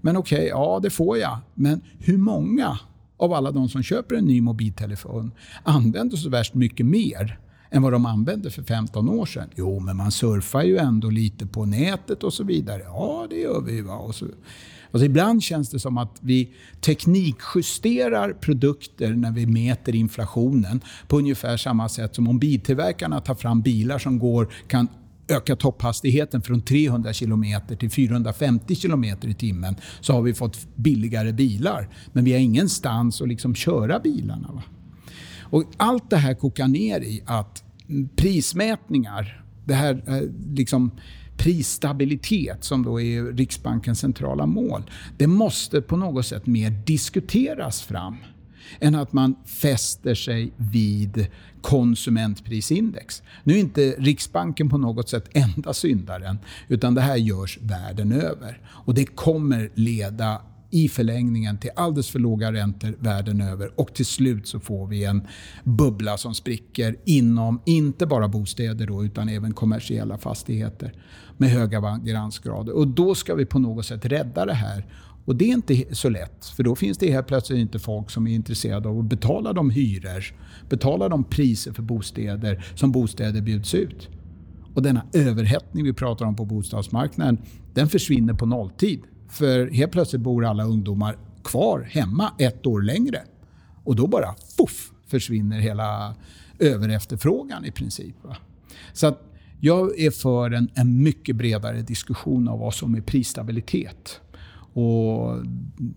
Men okej, okay, ja det får jag. Men hur många av alla de som köper en ny mobiltelefon använder så värst mycket mer än vad de använde för 15 år sedan? Jo, men man surfar ju ändå lite på nätet och så vidare. Ja, det gör vi. Va? Och så. Alltså ibland känns det som att vi teknikjusterar produkter när vi mäter inflationen på ungefär samma sätt som om biltillverkarna tar fram bilar som går, kan öka topphastigheten från 300 km till 450 km i timmen så har vi fått billigare bilar. Men vi har ingenstans att liksom köra bilarna. Va? Och allt det här kokar ner i att prismätningar, det här eh, liksom prisstabilitet som då är Riksbankens centrala mål, det måste på något sätt mer diskuteras fram än att man fäster sig vid konsumentprisindex. Nu är inte Riksbanken på något sätt enda syndaren, utan det här görs världen över. Och det kommer leda i förlängningen till alldeles för låga räntor världen över och till slut så får vi en bubbla som spricker inom inte bara bostäder då, utan även kommersiella fastigheter med höga vageransgrader. Och då ska vi på något sätt rädda det här. Och det är inte så lätt, för då finns det helt plötsligt inte folk som är intresserade av att betala de hyror, betala de priser för bostäder som bostäder bjuds ut. Och denna överhettning vi pratar om på bostadsmarknaden, den försvinner på nolltid. För helt plötsligt bor alla ungdomar kvar hemma ett år längre. Och då bara puff, försvinner hela överefterfrågan i princip. Va? Så att jag är för en, en mycket bredare diskussion av vad som är prisstabilitet. Och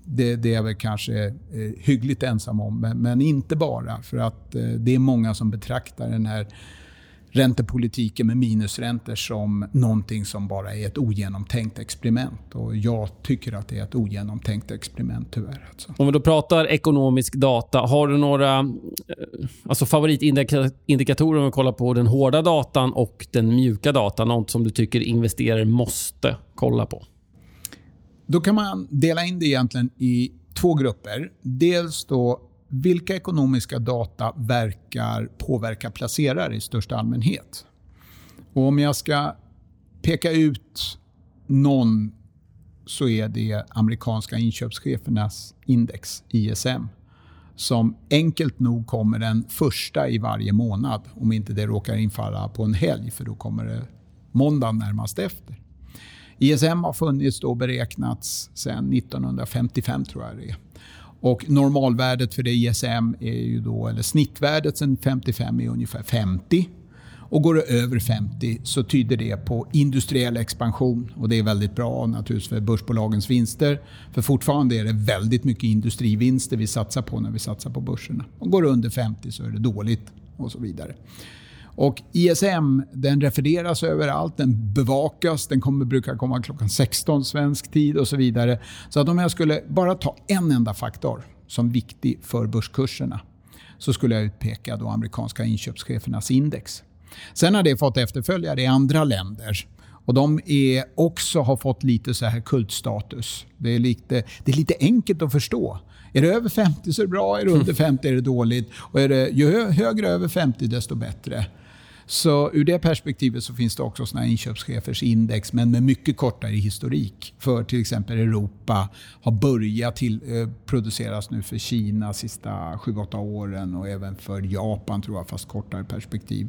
det, det är jag väl kanske eh, hyggligt ensam om, men, men, inte bara. För att eh, det är många som betraktar den här räntepolitiken med minusräntor som någonting som bara är ett ogenomtänkt experiment. Och jag tycker att det är ett ogenomtänkt experiment tyvärr. Alltså. Om vi då pratar ekonomisk data, har du några eh, alltså favoritindikatorer om vi kollar på den hårda datan och den mjuka datan? Något som du tycker investerare måste kolla på? Då kan man dela in det egentligen i två grupper. Dels då vilka ekonomiska data verkar påverka placerare i största allmänhet? Och om jag ska peka ut någon så är det amerikanska inköpschefernas index, ISM, som enkelt nog kommer den första i varje månad, om inte det råkar infalla på en helg, för då kommer det måndagen närmast efter. ISM har funnits och beräknats sedan 1955, tror jag det är. Och normalvärdet för det ISM är ju då, eller snittvärdet sen 55 är ungefär 50. Och går det över 50 så tyder det på industriell expansion. Och det är väldigt bra naturligtvis för börsbolagens vinster. För fortfarande är det väldigt mycket industrivinster vi satsar på när vi satsar på börserna. Och går det under 50 så är det dåligt och så vidare. Och ISM den refereras överallt, den bevakas, den kommer, brukar komma klockan 16 svensk tid och så vidare. Så att om jag skulle bara ta en enda faktor som viktig för börskurserna så skulle jag utpeka då amerikanska inköpschefernas index. Sen har det fått efterföljare i andra länder. Och De är också har fått lite så här kultstatus. Det är, lite, det är lite enkelt att förstå. Är det över 50 så är det bra, är det under 50 är det dåligt. Och är det, ju högre över 50 desto bättre. Så ur det perspektivet så finns det också såna inköpschefers index, men med mycket kortare historik. För till exempel Europa har börjat till, eh, produceras nu för Kina de sista 7-8 åren och även för Japan tror jag, fast kortare perspektiv.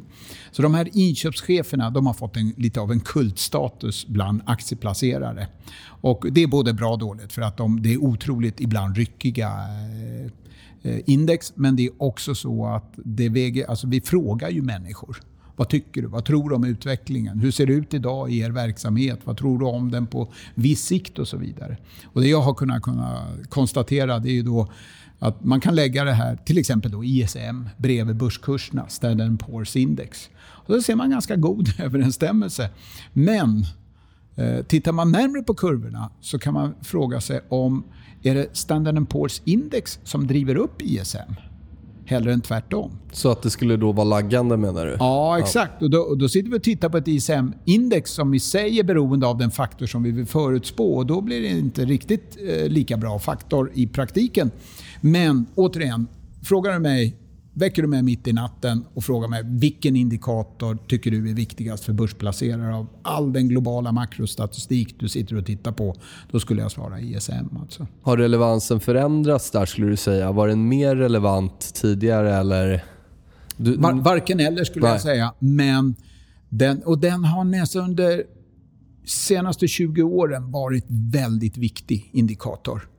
Så de här inköpscheferna de har fått en, lite av en kultstatus bland aktieplacerare. Och det är både bra och dåligt för att de, det är otroligt ibland ryckiga eh, eh index, men det är också så att det väger, alltså vi frågar ju människor. Vad tycker du? Vad tror du om utvecklingen? Hur ser det ut idag i er verksamhet? Vad tror du om den på viss sikt och så vidare? Och Det jag har kunnat, kunnat konstatera det är ju då att man kan lägga det här, till exempel då ISM, bredvid börskurserna, Standard Poor's Index. Och då ser man ganska god överensstämmelse. Men eh, tittar man närmre på kurvorna så kan man fråga sig om är det Standard Poor's Index som driver upp ISM? Hellre än tvärtom. Så att det skulle då vara laggande menar du? Ja, exakt. Ja. Och, då, och då sitter vi och tittar på ett ISM-index som i sig är beroende av den faktor som vi vill förutspå. Och då blir det inte riktigt eh, lika bra faktor i praktiken. Men återigen, frågar du mig väcker du mig mitt i natten och frågar mig vilken indikator tycker du är viktigast för börsplacerare av all den globala makrostatistik du sitter och tittar på, då skulle jag svara ISM. Alltså. Har relevansen förändrats där skulle du säga? Var den mer relevant tidigare eller? Du, Var, varken eller skulle nej. jag säga. Men den, och den har nästan under senaste 20 åren varit väldigt viktig indikator.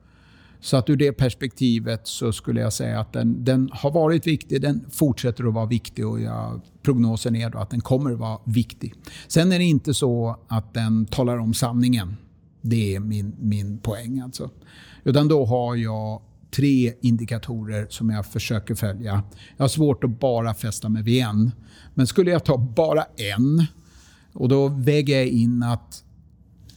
Så att ur det perspektivet så skulle jag säga att den, den har varit viktig, den fortsätter att vara viktig och jag, prognosen är då att den kommer att vara viktig. Sen är det inte så att den talar om sanningen. Det är min, min poäng. Alltså. Utan då har jag tre indikatorer som jag försöker följa. Jag har svårt att bara fästa mig vid en. Men skulle jag ta bara en och då väger jag in att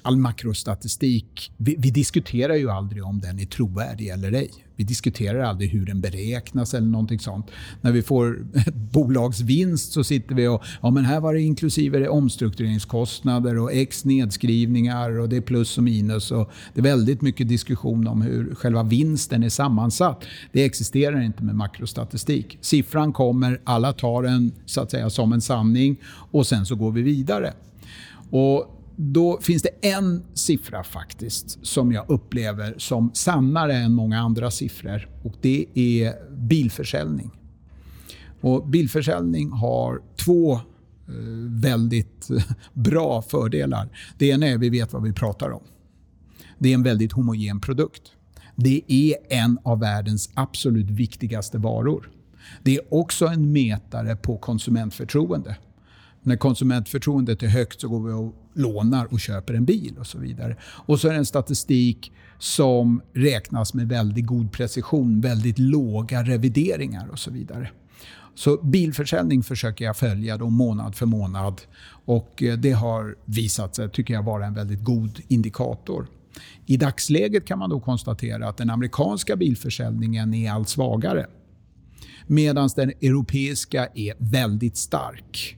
all makrostatistik, vi, vi, diskuterar ju aldrig om den är trovärdig eller ej. Vi diskuterar aldrig hur den beräknas eller någonting sånt. När vi får ett bolagsvinst så sitter vi och ja men här var det inklusive omstruktureringskostnader och x nedskrivningar och det är plus och minus. Och det är väldigt mycket diskussion om hur själva vinsten är sammansatt. Det existerar inte med makrostatistik. Siffran kommer, alla tar den så att säga som en sanning och sen så går vi vidare. Och då finns det en siffra faktiskt som jag upplever som sannare än många andra siffror. och Det är bilförsäljning. Och bilförsäljning har två eh, väldigt eh, bra fördelar. Det ena är att vi vet vad vi pratar om. Det är en väldigt homogen produkt. Det är en av världens absolut viktigaste varor. Det är också en mätare på konsumentförtroende. När konsumentförtroendet är högt så går vi och lånar och köper en bil och så vidare. Och så är det en statistik som räknas med väldigt god precision, väldigt låga revideringar och så vidare. Så bilförsäljning försöker jag följa då månad för månad och eh, det har visat sig, tycker jag, vara en väldigt god indikator. I dagsläget kan man då konstatera att den amerikanska bilförsäljningen är allt svagare. Medan den europeiska är väldigt stark.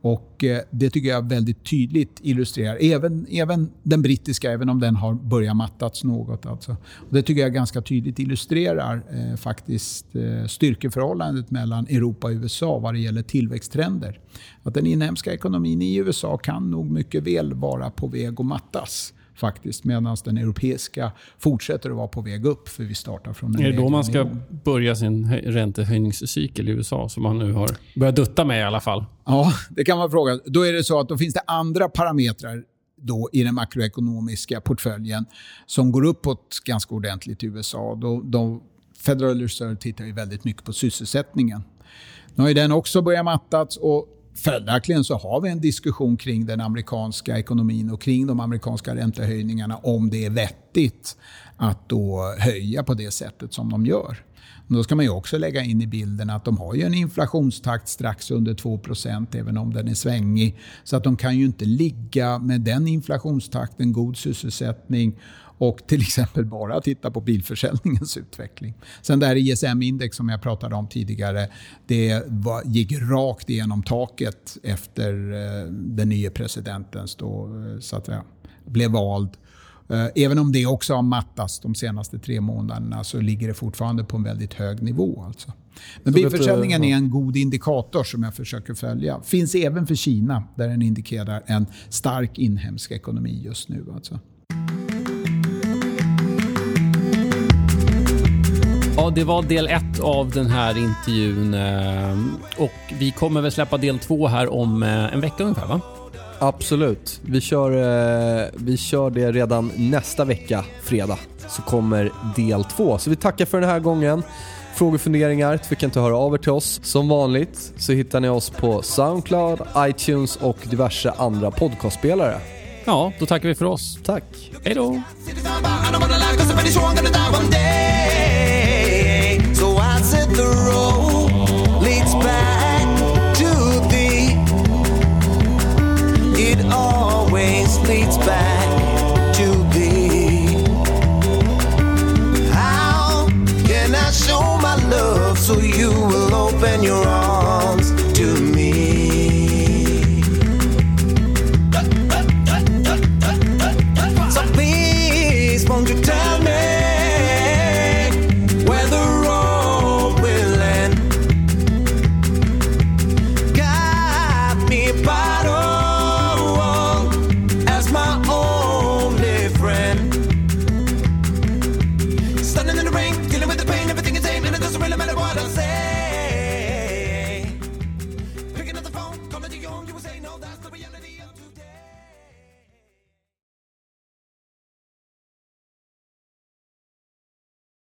Och eh, Det tycker jag väldigt tydligt illustrerar, även, även den brittiska, även om den har börjat mattats något. Alltså. Och det tycker jag ganska tydligt illustrerar eh, faktiskt eh, styrkeförhållandet mellan Europa och USA vad det gäller tillväxttrender. Att den inhemska ekonomin i USA kan nog mycket väl vara på väg att mattas faktiskt. Medan den europeiska fortsätter att vara på väg upp för vi startar från en Är det då man ska nivå. börja sin räntehöjningscykel i USA som man nu har börjat dutta med i alla fall? Ja, det kan man fråga. Då är det så att då finns det andra parametrar då i den makroekonomiska portföljen som går uppåt ganska ordentligt i USA. Då, då Federal Reserve tittar ju väldigt mycket på sysselsättningen. Nu har den också börjat mattas och Följaktligen så har vi en diskussion kring den amerikanska ekonomin och kring de amerikanska räntehöjningarna om det är vettigt att då höja på det sättet som de gör. Men då ska man ju också lägga in i bilden att de har ju en inflationstakt strax under 2% även om den är svängig. Så att de kan ju inte ligga med den inflationstakten, god sysselsättning och till exempel bara titta på bilförsäljningens utveckling. Sen det här ISM-index som jag pratade om tidigare, det var, gick rakt igenom taket efter eh, den nya presidentens då, eh, så att säga, blev vald. Eh, även om det också har mattats de senaste tre månaderna så ligger det fortfarande på en väldigt hög nivå. Alltså. Men bilförsäljningen är en god indikator som jag försöker följa. Finns även för Kina där den indikerar en stark inhemsk ekonomi just nu. Alltså. Ja, det var del ett av den här intervjun eh, och vi kommer väl släppa del två här om eh, en vecka ungefär va? Absolut. Vi kör, eh, vi kör det redan nästa vecka, fredag, så kommer del två. Så vi tackar för den här gången. Frågor och funderingar tveka inte höra av er till oss. Som vanligt så hittar ni oss på Soundcloud, iTunes och diverse andra podcastspelare. Ja, då tackar vi för oss. Tack. Hej då. leads back.